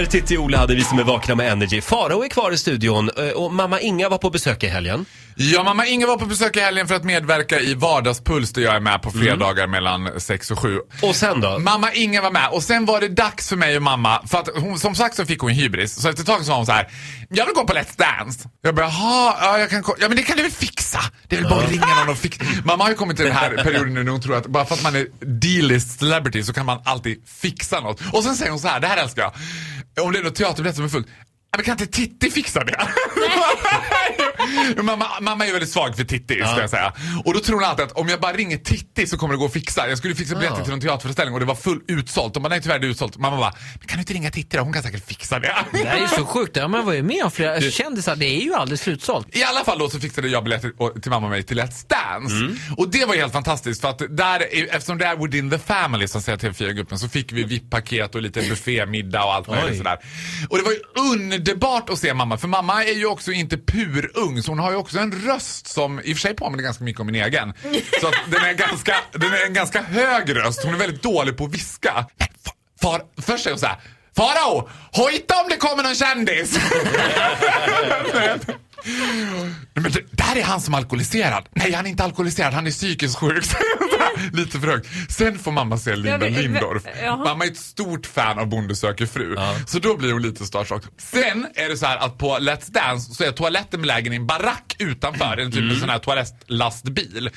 Roger, Titti och Ola hade vi som är vakna med Energy. Farao är kvar i studion eh, och mamma Inga var på besök i helgen. Ja, mamma Inga var på besök i helgen för att medverka i Vardagspuls där jag är med på fredagar mellan 6 och 7. Och sen då? Mamma Inga var med och sen var det dags för mig och mamma, för att hon, som sagt så fick hon hybris. Så efter ett tag sa hon så här, jag vill gå på Let's Dance. Jag bara, jaha, ja, jag kan, ja men det kan du väl fixa? Det är väl bara att ringa någon och fixa. Mamma har ju kommit till den här perioden nu när hon tror att bara för att man är D-list celebrity så kan man alltid fixa något. Och sen säger hon så här, det här älskar jag. Om det är något teaterbiljett som är fullt, Ja, men kan inte Titti fixa det? mamma, mamma är väldigt svag för Titti, ska jag säga. Och då tror hon alltid att om jag bara ringer Titti så kommer det gå att fixa. Jag skulle fixa biljetter Ja. till någon teaterföreställning och det var full utsålt. Och man nej tyvärr det är utsålt. Mamma bara, men kan du inte ringa Titti då? Hon kan säkert fixa det. Det här är ju så sjukt. Ja, man var ju med om flera kändisar. Det är ju alldeles slutsålt. I alla fall då så fixade jag biljetter till mamma och mig till Let's Dance. Mm. Och det var helt fantastiskt för att där, eftersom det är within the family som säger TV4-gruppen så fick vi VIP-paket och lite buffémiddag och allt möjligt sådär. Och det var ju underbart att se mamma för mamma är ju också inte purung så hon har ju också en röst som i och för sig påminner ganska mycket om min egen. Så att den är ganska, den är en ganska hög röst. Hon är väldigt dålig på att viska. Far, först säger hon så här... Farao, hojta om det kommer någon kändis! Men det, där är han som är alkoholiserad. Nej, han är inte alkoholiserad, han är psykiskt sjuk. Lite för högt. Sen får mamma se Linda Ja, Lindorff. Mamma är ett stort fan av Bonde söker fru. Så då blir hon lite starstruck. Sen är det så här att på Let's Dance så är toaletten belägen i en barack utanför. En typ en sån här toalettlastbil.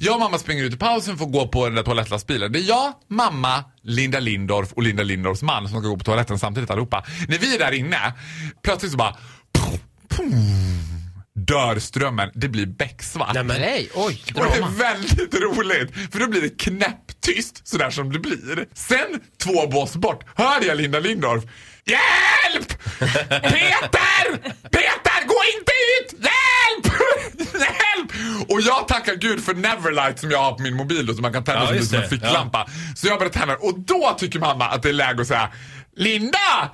Jag och mamma springer ut i pausen för att gå på den där toalettlastbilen. Det är jag, mamma, Linda Lindorff och Linda Lindorffs man som ska gå på toaletten samtidigt allihopa. När vi är där inne, plötsligt så bara dör strömmen. Det blir becksvart. Nej, men, Nej, oj, Och det är väldigt roligt, för då blir det knäpptyst sådär som det blir. Sen, två bås bort, hör jag Linda Lindorff. Hjälp! Peter! Peter, gå inte ut! Hjälp! Hjälp! Och jag tackar gud för Neverlight som jag har på min mobil då, så man kan tända Ja, som, som en ficklampa. Så jag börjar tända och då tycker mamma att det är läge att säga Linda!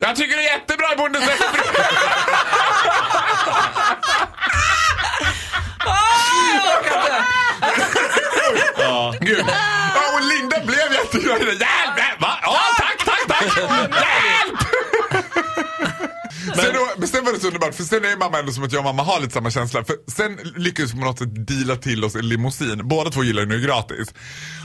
Jag tycker det är jättebra i Bonde söker fru." Gud. Ja, och Linda blev jätteglad. Hjälp! hjälp, Va? Ja, tack, tack, tack! Hjälp! Sen, då, men sen var det så underbart, för sen är mamma ändå som att jag och mamma har lite samma känsla. För sen lyckades vi på något sätt deala till oss en limousin. Båda två gillar ju nu gratis.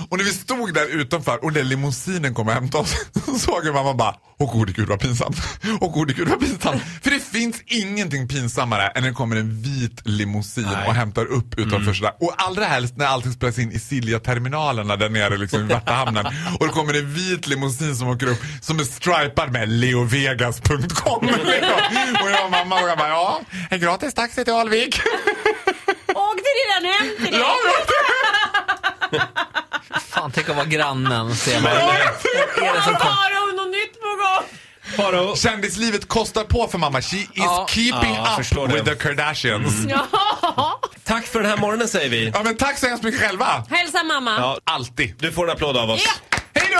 Och när vi stod där utanför och den limousinen kom och hämtade oss, så såg jag mamma bara, åh gode gud vad pinsamt. Åh gode gud vad pinsamt. För det finns ingenting pinsammare än när det kommer en vit limousin Nej. och hämtar upp utanför sådär. Och allra helst när allting spelas in i Silja-terminalerna där nere liksom i Värtahamnen. Och det kommer en vit limousin som åker upp som är stripad med leovegas.com. och jag och mamma och jag bara, ja, en gratis taxi till Alvik. Åkte redan hem till dig? ja, Fan, tänk att vara grannen och se vad är det som. Farao, något nytt på gång? Farao, Kändislivet kostar på för mamma. She is Ja. keeping Ja, jag förstår up det. with the Kardashians. Ja. tack för den här morgonen säger vi. Ja men tack så hemskt mycket själva. Hälsa mamma. Ja, Alltid. du får en applåd av oss. Ja. Hej då!